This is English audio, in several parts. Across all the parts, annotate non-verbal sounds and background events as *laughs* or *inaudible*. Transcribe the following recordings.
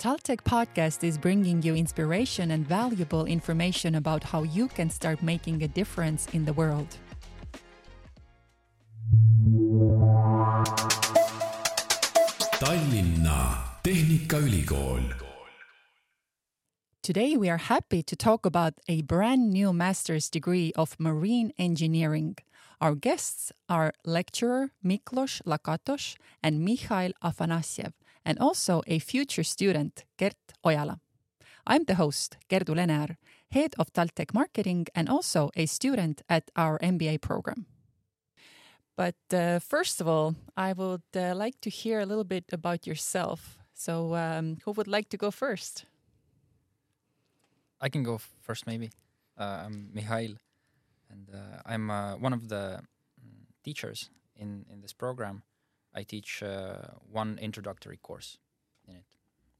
Taltech podcast is bringing you inspiration and valuable information about how you can start making a difference in the world. Tallinna Tehnikaülikool. Today, we are happy to talk about a brand new master's degree of marine engineering. Our guests are lecturer Mikloš Lakatoš and Mihhail Afanasjev, and also a future student, Kert Ojala. I'm the host, Kerdu Lenear, head of Taltech marketing and also a student at our MBA program. But uh, first of all, I would uh, like to hear a little bit about yourself. So, um, who would like to go first? I can go first, maybe. Uh, I'm Mihhail, and uh, I'm uh, one of the mm, teachers in, in this program. I teach uh, one introductory course in it,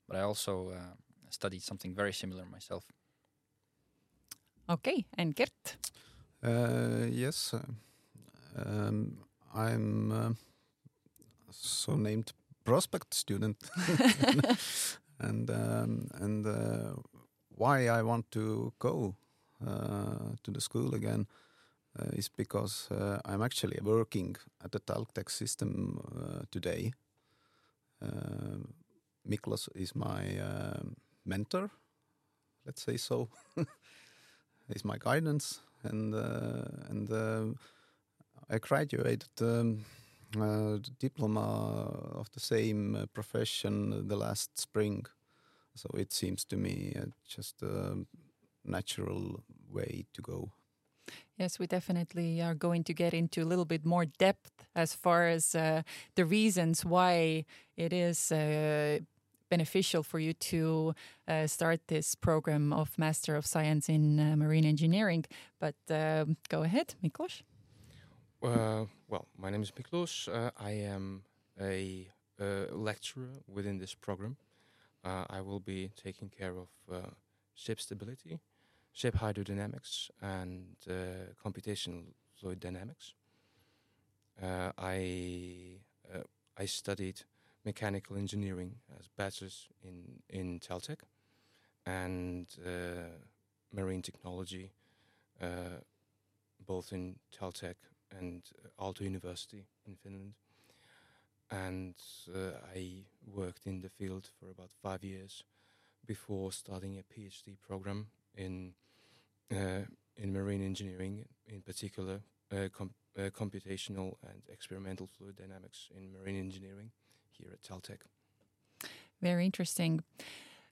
but I also uh, studied something very similar myself. Okay, and Kert? Uh, yes, uh, um, I'm uh, so named prospect student, *laughs* and um, and uh, why I want to go uh, to the school again uh, is because uh, I'm actually working at the Taltech system uh, today. Uh, Mikloš is my um mentor, let's say so. *laughs* He's my guidance, and uh, and uh, I graduated um, uh, diploma of the same uh, profession the last spring. So it seems to me uh, just a natural way to go. Yes, we definitely are going to get into a little bit more depth as far as uh, the reasons why it is uh, beneficial for you to uh, start this program of Master of Science in uh, Marine Engineering. But um go ahead, Mikloš. Uh, well, my name is Mikloš. Uh, I am a lecturer within this program. I will be taking care of ship stability, ship hydrodynamics, and uh, computational fluid dynamics. Uh, I uh, I studied mechanical engineering as bachelor's in in Taltech, and uh, marine technology, uh, both in Taltech and Aalto University in Finland. And uh, I worked in the field for about five years before starting a PhD program in uh, in marine engineering, in particular uh, com- uh, computational and experimental fluid dynamics in marine engineering here at Taltech. Very interesting.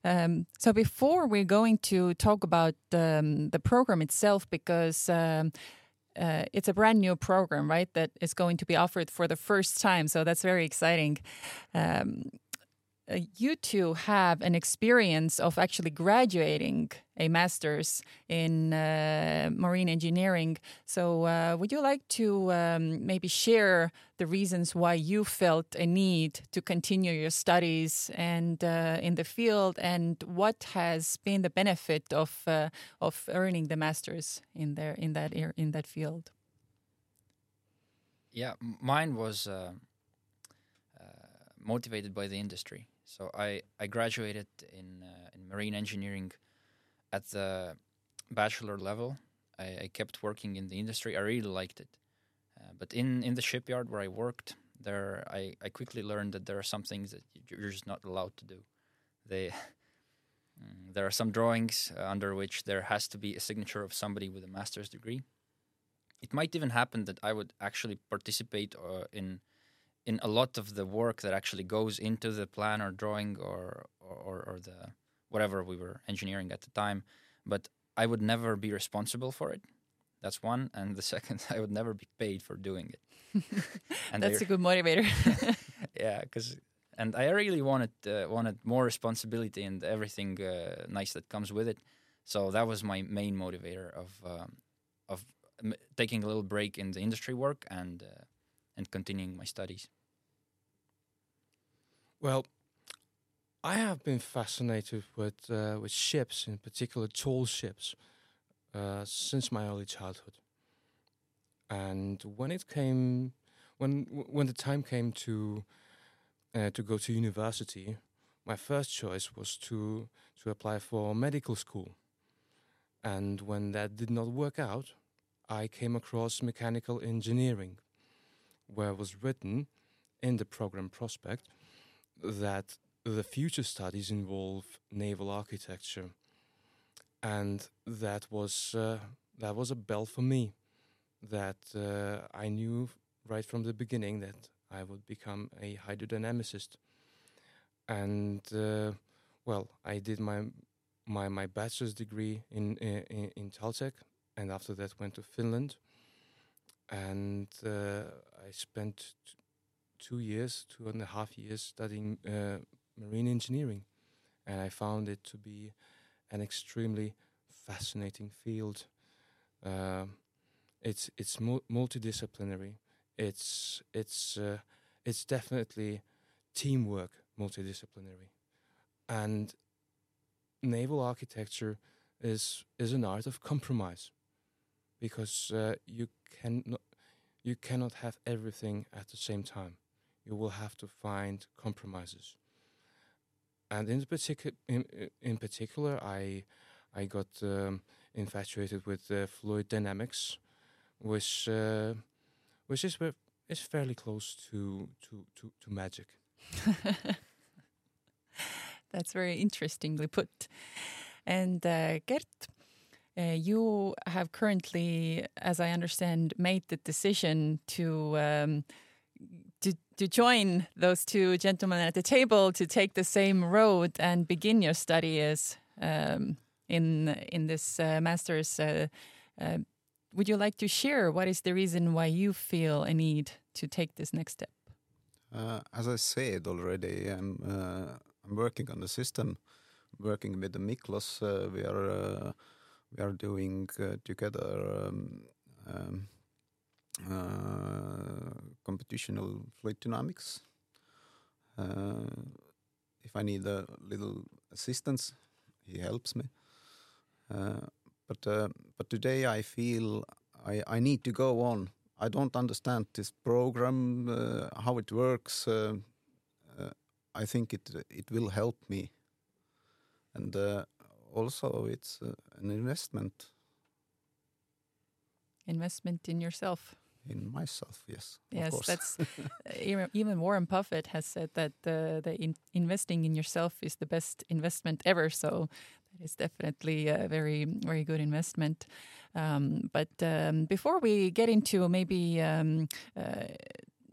Um, so before we're going to talk about um, the program itself, because um, uh, it's a brand new program, right? That is going to be offered for the first time. So that's very exciting. Uh, you two have an experience of actually graduating a master's in uh, marine engineering. So, uh, would you like to um, maybe share the reasons why you felt a need to continue your studies and uh, in the field, and what has been the benefit of uh, of earning the master's in there in that in that field? Yeah, mine was motivated by the industry. So I, I graduated in uh, in marine engineering at the bachelor level. I, I kept working in the industry. I really liked it, uh, but in, in the shipyard where I worked, there I, I quickly learned that there are some things that you're just not allowed to do. They *laughs* Mm, there are some drawings uh, under which there has to be a signature of somebody with a master's degree. It might even happen that I would actually participate uh, in in a lot of the work that actually goes into the plan or drawing or or, or the whatever we were engineering at the time, but I would never be responsible for it. That's one, and the *laughs* second, I would never be paid for doing it. *laughs* And That's a good motivator. *laughs* yeah, because and I really wanted uh, wanted more responsibility and everything uh, nice that comes with it. So that was my main motivator of um, of m- taking a little break in the industry work and uh, and continuing my studies. Well, I have been fascinated with uh, with ships, in particular tall ships, uh, since my early childhood. And when it came, when when the time came to uh, to go to university, my first choice was to to apply for medical school, and when that did not work out, I came across mechanical engineering, where was written in the program prospect that the future studies involve naval architecture, and that was uh, that was a bell for me. That uh, I knew right from the beginning that I would become a hydrodynamicist, and uh, well, I did my my my bachelor's degree in in, in and after that went to Finland, and uh, I spent two years, two and a half years studying uh, marine engineering, and I found it to be an extremely fascinating field. Um it's it's mu- multidisciplinary. It's it's uh, it's definitely teamwork, multidisciplinary, and naval architecture is is an art of compromise, because uh, you can you cannot have everything at the same time. You will have to find compromises. And in particular, in, in particular, I I got um, infatuated with uh, fluid dynamics, which uh, which is is fairly close to to to, to magic. *laughs* That's very interestingly put. And uh, Kert, uh, you have currently, as I understand, made the decision to um, to to join those two gentlemen at the table to take the same road and begin your studies um, in in this uh, master's. Uh, uh, would you like to share what is the reason why you feel a need to take this next step? Uh, as I said already, I'm uh, I'm working on the system, working with the Mikloš. Uh, we are we are doing together um, um, computational fluid dynamics. Uh, if I need a little assistance, he helps me. Uh, but uh, but today I feel I, I need to go on. I don't understand this program, uh, how it works. Uh, uh, I think it it will help me, and uh, also it's uh, an investment Investment in yourself. In myself. Yes, Yes, course. that's *laughs* uh, even- Warren Buffett has said that the the in investing in yourself is the best investment ever. So that is definitely a very very good investment. Um, but um, before we get into maybe um, uh,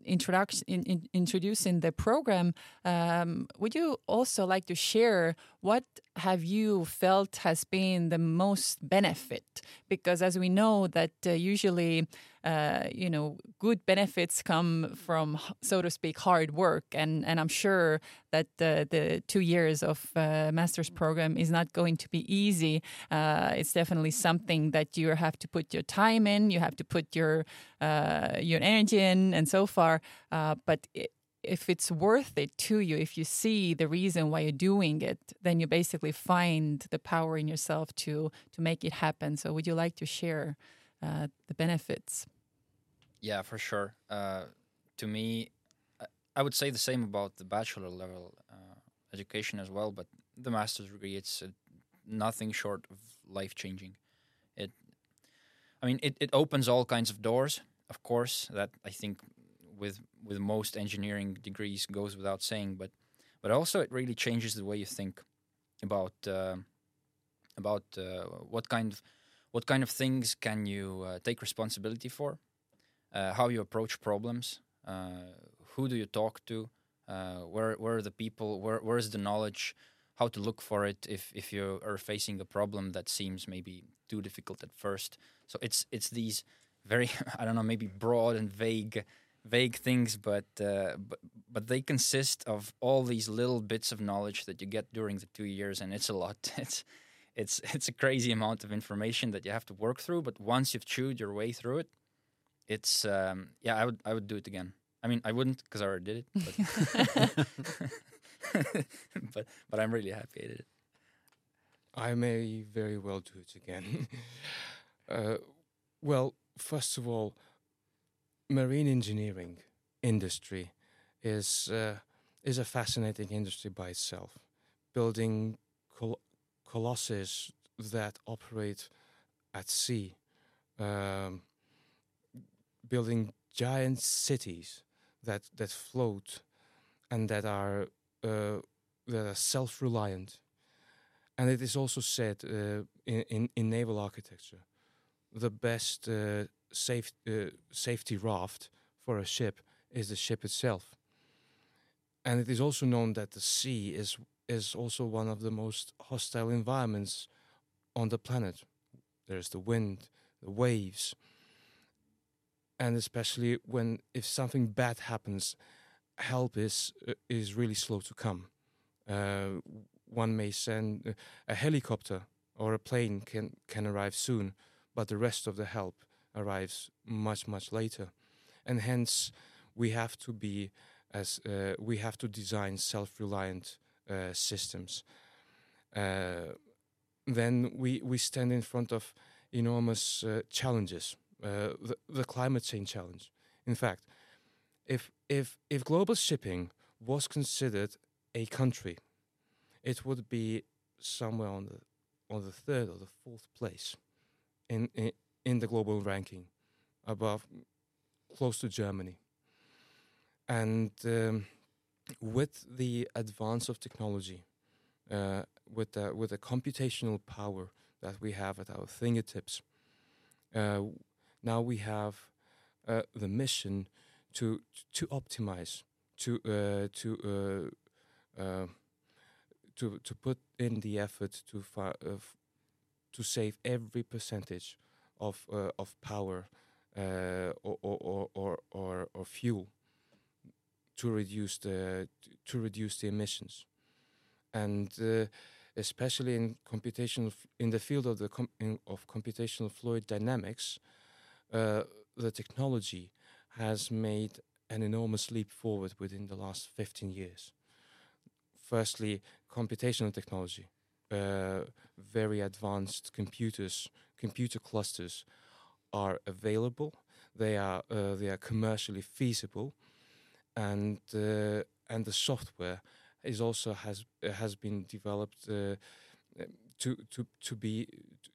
introduction in, in, introducing the program, um, would you also like to share what have you felt has been the most benefit? Because as we know that uh, usually, uh, you know, good benefits come from, so to speak, hard work, and and I'm sure that the the two years of uh, master's program is not going to be easy. Uh, it's definitely something that you have to put your time in, you have to put your uh, your energy in, and so far. But i if it's worth it to you, if you see the reason why you're doing it, then you basically find the power in yourself to to make it happen. So, would you like to share uh, the benefits? Yeah, for sure. Uh, to me, I- would say the same about the bachelor level uh, education as well. But the master's degree, it's uh, nothing short of life changing. It, I mean, it, it opens all kinds of doors. Of course, that I think with with most engineering degrees goes without saying. But but also it really changes the way you think about uh, about uh, what kind of what kind of things can you uh, take responsibility for how you approach problems, uh, who do you talk to, uh, where where are the people, where where is the knowledge, how to look for it if if you are facing a problem that seems maybe too difficult at first. So it's it's these very *laughs* I don't know maybe broad and vague vague things, but uh, but but they consist of all these little bits of knowledge that you get during the two years, and it's a lot. *laughs* It's it's it's a crazy amount of information that you have to work through. But once you've chewed your way through it, it's um, yeah, I would I would do it again. I mean, I wouldn't because I already did it, but, *laughs* but but I'm really happy I did it. I may very well do it again. *laughs* uh, well, first of all, marine engineering industry is uh, is a fascinating industry by itself. building col- colossus that operate at sea, um, building giant cities that that float and that are uh, that are self-reliant. And it is also said uh, in, in in naval architecture, the best uh, safe, uh, safety raft for a ship is the ship itself. And it is also known that the sea is is also one of the most hostile environments on the planet. There's the wind, the waves, and especially when if something bad happens, help is uh, is really slow to come. Uh, one may send uh, a helicopter or a plane can can arrive soon, but the rest of the help arrives much much later, and hence we have to be as uh, we have to design self-reliant uh, systems. Uh, then we we stand in front of enormous challenges. Uh, the, the climate change challenge. In fact, if if if global shipping was considered a country, it would be somewhere on the on the third or the fourth place in in, in the global ranking, above close to Germany. And um, with the advance of technology, uh, with the with the computational power that we have at our fingertips, uh, now we have uh, the mission to to optimize, to uh, to uh, uh, to to put in the effort to uh, to save every percentage of uh, of power or, or, or, or, or fuel to reduce the to reduce the emissions, and especially in computational in the field of the com- of computational fluid dynamics, the technology has made an enormous leap forward within the last 15 years. Firstly, computational technology, uh, very advanced computers, computer clusters are available. They are uh, they are commercially feasible, and uh, and the software is also has has been developed uh, to to to be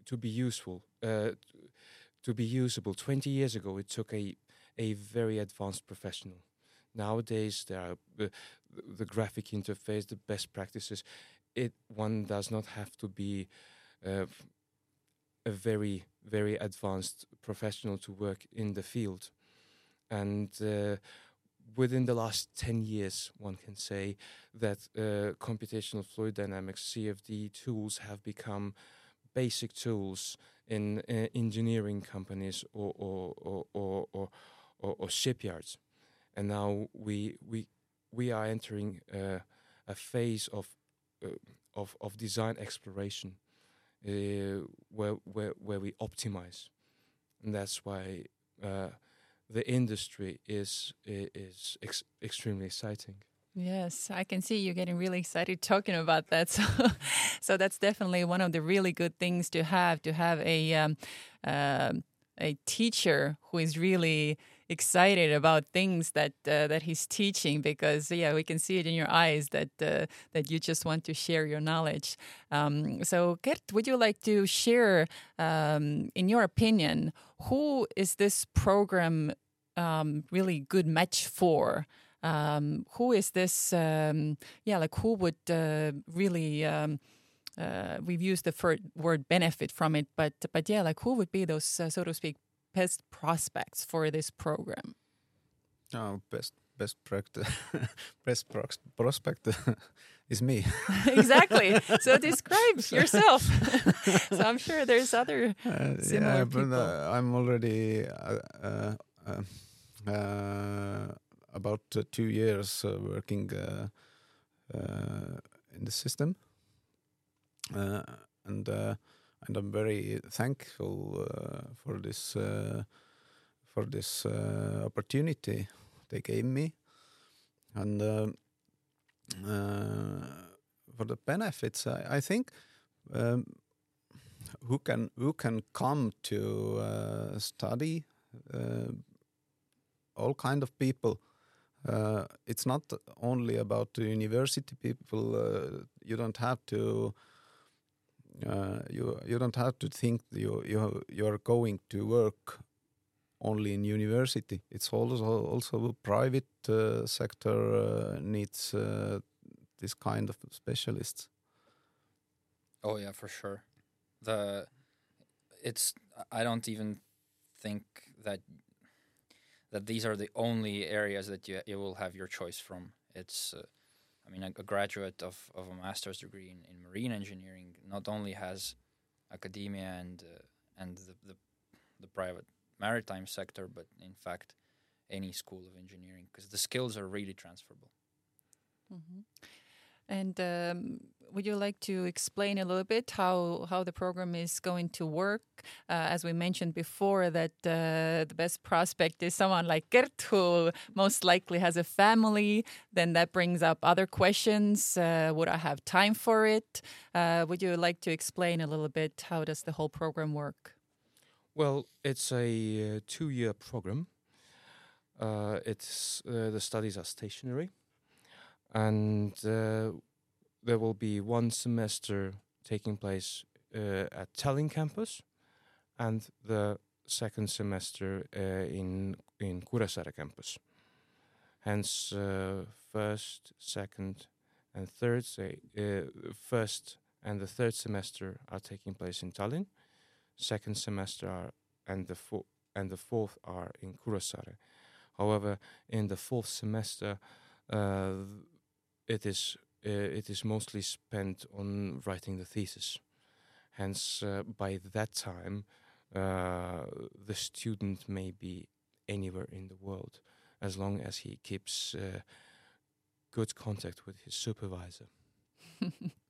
to be useful uh, to be usable. Twenty years ago, it took a a very advanced professional. Nowadays, there are uh, the graphic interface, the best practices. It one does not have to be uh, a very very advanced professional to work in the field, and uh, within the last 10 years, one can say that uh, computational fluid dynamics CFD tools have become basic tools in uh, engineering companies or or or, or, or, or, shipyards, and now we we we are entering uh, a phase of uh, of of design exploration uh, where where where we optimize, and that's why uh, the industry is is ex- extremely exciting. Yes, I can see you getting really excited talking about that. *laughs* So, so that's definitely one of the really good things to have to have a um, um a teacher who is really excited about things that uh, that he's teaching because yeah we can see it in your eyes that uh, that you just want to share your knowledge um, so Kert would you like to share um, in your opinion who is this program um, really good match for um, who is this um, yeah like who would uh, really um, uh, we've used the word benefit from it but but yeah like who would be those uh, so to speak best prospects for this program? Oh, best best practice, *laughs* best prospect *laughs* is me. *laughs* exactly. So describe yourself. So i'm sure there's other Uh, Similar yeah, but uh, I'm already uh, uh, uh, about uh, two years uh, working uh, in the system, and and I'm very thankful for this for this opportunity they gave me, and for the benefits. I, I think. Um, who can who can come to uh, study uh, all kind of people uh, it's not only about university people. Uh, you don't have to. Uh, you you don't have to think you you you're going to work only in university. It's also also private uh, sector uh, needs uh, this kind of specialists. Oh yeah, for sure. The it's I don't even think that that these are the only areas that you you will have your choice from. It's uh, I mean a, a graduate of, of a master's degree in, in marine engineering not only has academia and uh, and the, the the private maritime sector, but in fact any school of engineering because the skills are really transferable. Mhm. And um, would you like to explain a little bit how, how the program is going to work? Uh, as we mentioned before, that uh, the best prospect is someone like Kert, who most likely has a family. Then that brings up other questions. Uh, would I have time for it? Uh, would you like to explain a little bit how does the whole program work? Well, it's a uh, two-year program. Uh, it's the studies are stationary, and uh, there will be one semester taking place uh, at Tallinn campus, and the second semester uh, in in Kuressaare campus. Hence, uh, first, second, and third say uh, first and the third semester are taking place in Tallinn. Second semester are and the four, and the fourth are in Kuressaare. However, in the fourth semester, uh, it is uh, it is mostly spent on writing the thesis. Hence, uh, by that time, uh, the student may be anywhere in the world as long as he keeps good contact with his supervisor. *laughs*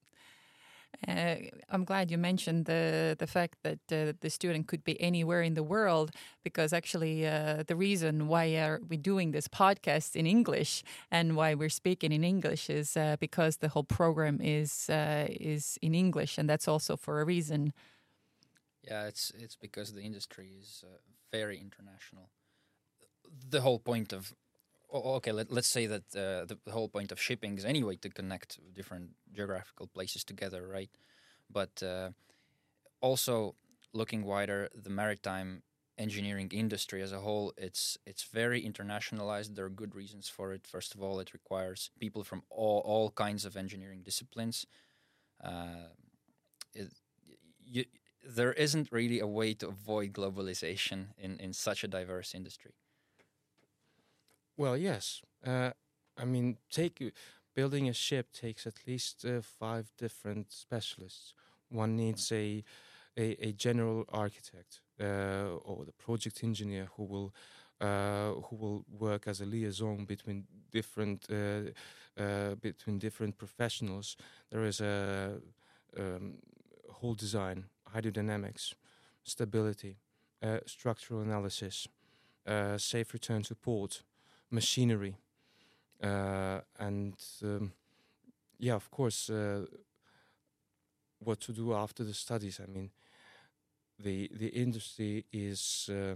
Uh, I'm glad you mentioned the the fact that uh, the student could be anywhere in the world because actually uh, the reason why are we doing this podcast in English and why we're speaking in English is uh, because the whole program is uh, is in English and that's also for a reason. Yeah, it's it's because the industry is uh, very international. The whole point of okay, let, let's say that uh, the, the whole point of shipping is anyway to connect different geographical places together, right? But uh, also looking wider, the maritime engineering industry as a whole, it's it's very internationalized. There are good reasons for it. First of all, it requires people from all all kinds of engineering disciplines. Uh, it, you, there isn't really a way to avoid globalization in, in such a diverse industry. Well, yes. Uh, I mean, take building a ship takes at least uh, five different specialists. One needs a a, a general architect uh, or the project engineer who will uh, who will work as a liaison between different uh, uh, between different professionals. There is a um, whole design, hydrodynamics, stability, uh, structural analysis, uh, safe return to port, machinery, uh, and um, yeah, of course, uh, what to do after the studies. I mean, the the industry is uh,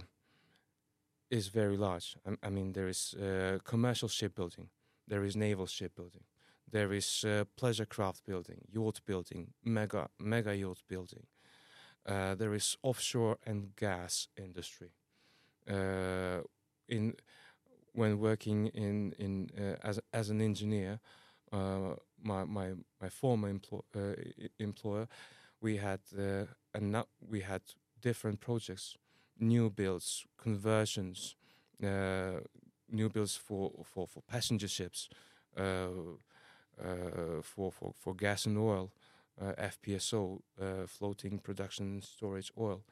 is very large. I, I mean, there is commercial shipbuilding, there is naval shipbuilding, there is uh, pleasure craft building, yacht building, mega mega yacht building. Uh, there is offshore and gas industry. Uh, in when working in in uh, as as an engineer, uh, my my my former emplo- uh, employer, we had a nu- we had different projects, new builds, conversions, new builds for for for passenger ships, uh, for for for gas and oil, uh, FPSO, uh, floating production and storage oil.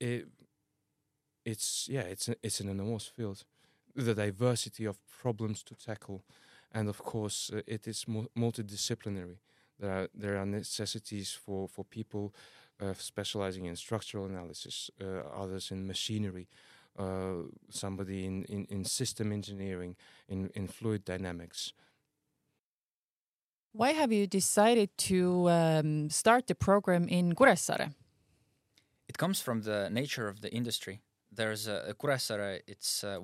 It it's yeah it's a, it's an enormous field the diversity of problems to tackle and of course uh, it is mu- multidisciplinary there are there are necessities for for people uh, specializing in structural analysis uh, others in machinery uh, somebody in, in, in system engineering in, in fluid dynamics Why have you decided to um, start the program in Kuressaare? It comes from the nature of the industry. There's a, Kuressaare, it's uh,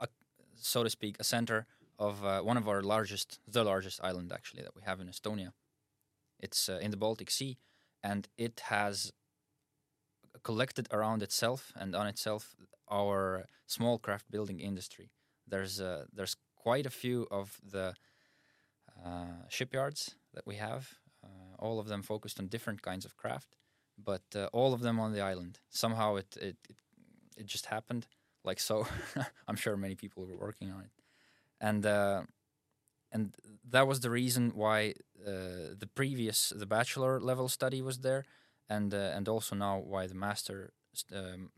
a, so to speak, a center of uh, one of our largest, the largest island actually that we have in Estonia. It's uh, in the Baltic Sea, and it has collected around itself and on itself our small craft building industry. There's uh, there's quite a few of the uh, shipyards that we have, all of them focused on different kinds of craft, but uh, all of them on the island. Somehow it it it, it just happened like so. *laughs* I'm sure many people were working on it, and uh, and that was the reason why uh, the previous the bachelor level study was there, and uh, and also now why the master um,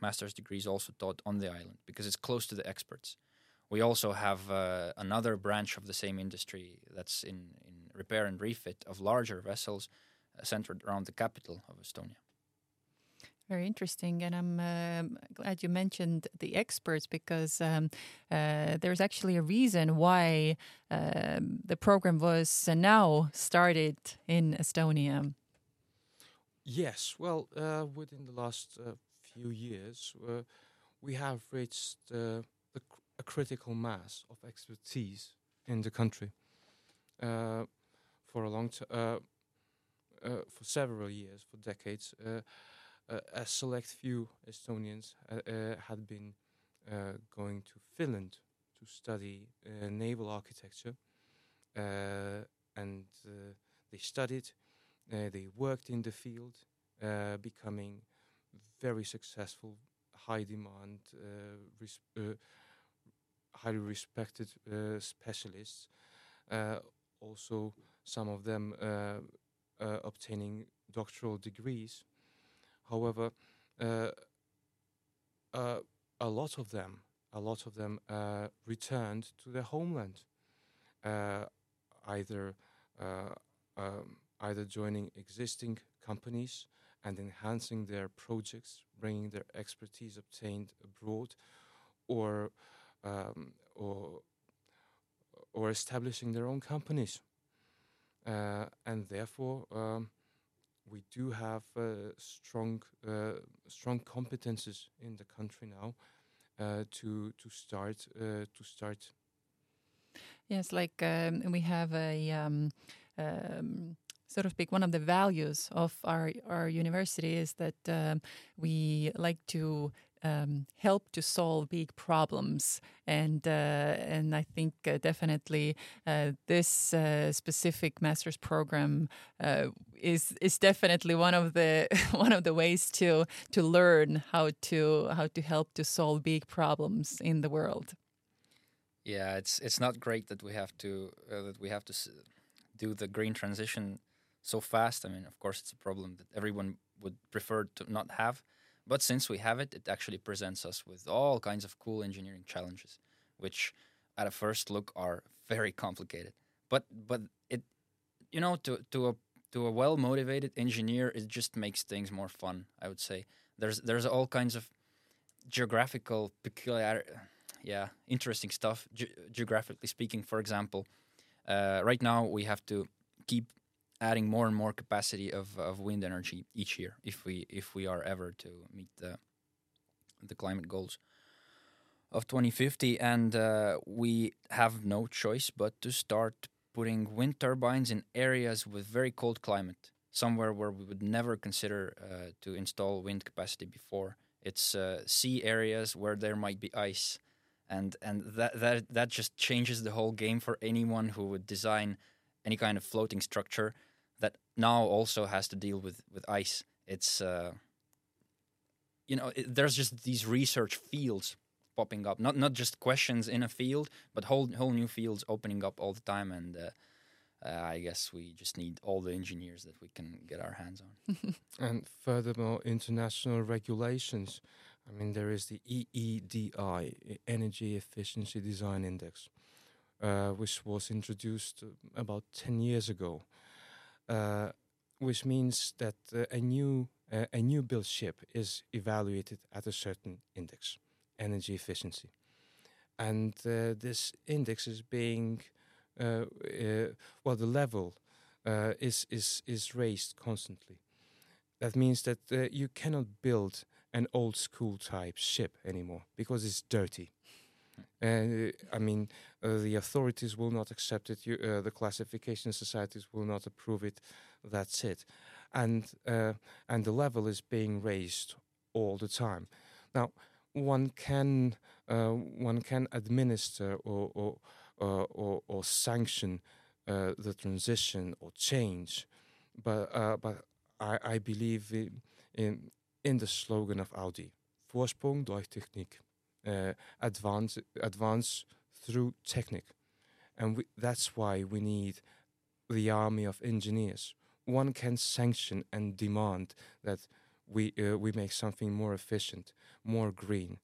master's degree is also taught on the island because it's close to the experts. We also have uh, another branch of the same industry that's in, in repair and refit of larger vessels uh, centered around the capital of Estonia. Very interesting, and I'm um glad you mentioned the experts because um, uh, there's actually a reason why um, the program was uh, now started in Estonia. Yes, well, uh, within the last uh, few years, uh, we have reached uh, the a critical mass of expertise in the country. Uh, for a long time, uh, uh, for several years, for decades, uh, uh, a select few Estonians uh, uh, had been uh, going to Finland to study uh, naval architecture, uh, and uh, they studied, they worked in the field, becoming very successful, high demand, highly respected specialists. Also, some of them obtaining doctoral degrees. However, uh, uh, a lot of them, a lot of them uh, returned to their homeland, either um, either joining existing companies and enhancing their projects, bringing their expertise obtained abroad, or um, or or establishing their own companies, uh, and therefore um, we do have uh, strong uh, strong competences in the country now uh, to to start to start. Yes, like um, we have a um, um, speak, one of the values of our our university is that um, we like to um, help to solve big problems, and uh, and I think uh, definitely uh, this uh, specific master's program uh, is is definitely one of the *laughs* one of the ways to to learn how to how to help to solve big problems in the world. Yeah, it's it's not great that we have to uh, that we have to do the green transition so fast. I mean, of course, it's a problem that everyone would prefer to not have, but since we have it, it actually presents us with all kinds of cool engineering challenges, which at a first look are very complicated. But but it you know to to a to a well motivated engineer, it just makes things more fun. I would say there's there's all kinds of geographical peculiar yeah interesting stuff ge- geographically speaking for example uh, right now we have to keep adding more and more capacity of, of wind energy each year if we if we are ever to meet the the climate goals of 2050 and uh, we have no choice but to start putting wind turbines in areas with very cold climate somewhere where we would never consider uh, to install wind capacity before. It's uh, sea areas where there might be ice. And and that that that just changes the whole game for anyone who would design any kind of floating structure that now also has to deal with with ice it's uh you know it, there's just these research fields popping up not not just questions in a field but whole whole new fields opening up all the time and uh, uh, I guess we just need all the engineers that we can get our hands on. *laughs* And furthermore, international regulations. I mean, there is the EEDI, Energy Efficiency Design Index, uh, which was introduced uh, about 10 years ago, which means that uh, a new uh, a new built ship is evaluated at a certain index, energy efficiency, and uh, this index is being uh, uh, well, the level uh, is is is raised constantly. That means that uh, you cannot build an old school type ship anymore because it's dirty. And I mean, uh, the authorities will not accept it. You, uh, the classification societies will not approve it. That's it, and uh, and the level is being raised all the time. Now, one can one can administer or or or, or sanction the transition or change, but but I, I believe in, in in the slogan of Audi: Vorsprung durch Technik, uh, advance advance through technique, and we, that's why we need the army of engineers. One can sanction and demand that we uh, we make something more efficient, more green,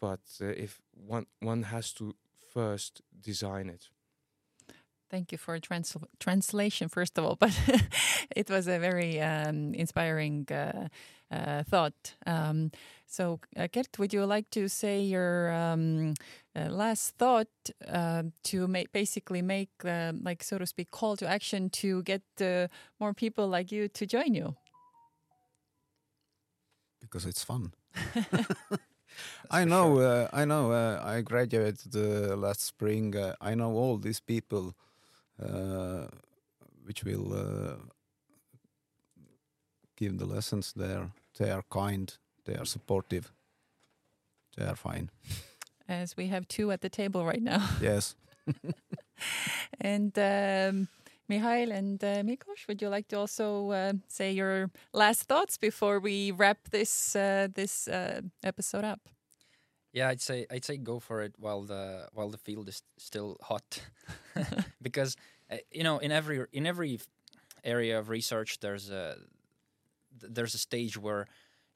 but uh, if one one has to first design it. Thank you for trans- translation, first of all, *laughs* but it was a very um, inspiring uh, uh, thought. Um, so, uh, Kert, would you like to say your um, uh, last thought uh, to ma- basically make, uh, like, so to speak, call to action to get uh, more people like you to join you? because it's fun. *laughs* *laughs* I know, uh, I know. Uh, I graduated uh, last spring. Uh, I know all these people, uh, which will uh, give the lessons there. They are kind. They are supportive. They are fine. As we have two at the table right now. *laughs* *laughs* Yes. And um, Mihhail and uh, Mikloš, would you like to also uh, say your last thoughts before we wrap this uh, this uh, episode up? Yeah, I'd say I'd say go for it while the while the field is still hot, *laughs* because uh, you know in every in every area of research there's a th- there's a stage where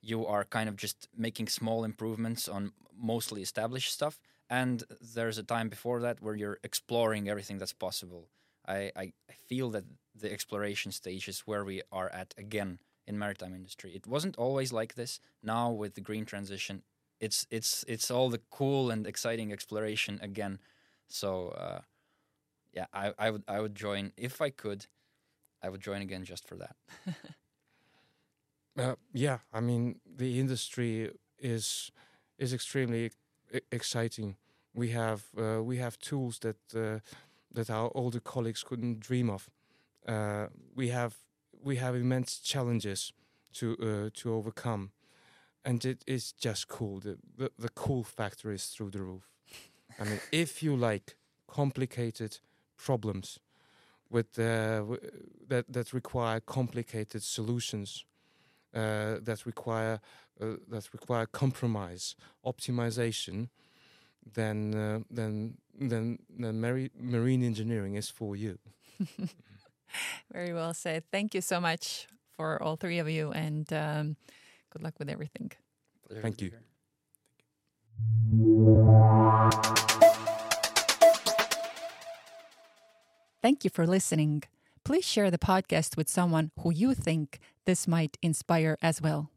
you are kind of just making small improvements on mostly established stuff, and there's a time before that where you're exploring everything that's possible. I, I, I feel that the exploration stage is where we are at again in maritime industry. It wasn't always like this. Now with the green transition, it's it's it's all the cool and exciting exploration again. So uh, yeah, I, I would I would join if I could. I would join again just for that. *laughs* Uh, yeah, I mean the industry is is extremely e- exciting. We have uh, we have tools that uh, that our older colleagues couldn't dream of. Uh, we have we have immense challenges to uh, to overcome, and it is just cool. The, the the cool factor is through the roof. I mean, *laughs* if you like complicated problems with uh, w- that that require complicated solutions uh, that require uh, that require compromise, optimization, then uh, then then then mari- marine engineering is for you. *laughs* Very well said. Thank you so much for all three of you, and um, good luck with everything. Pleasure Thank you. Thank you for listening. Please share the podcast with someone who you think this might inspire as well.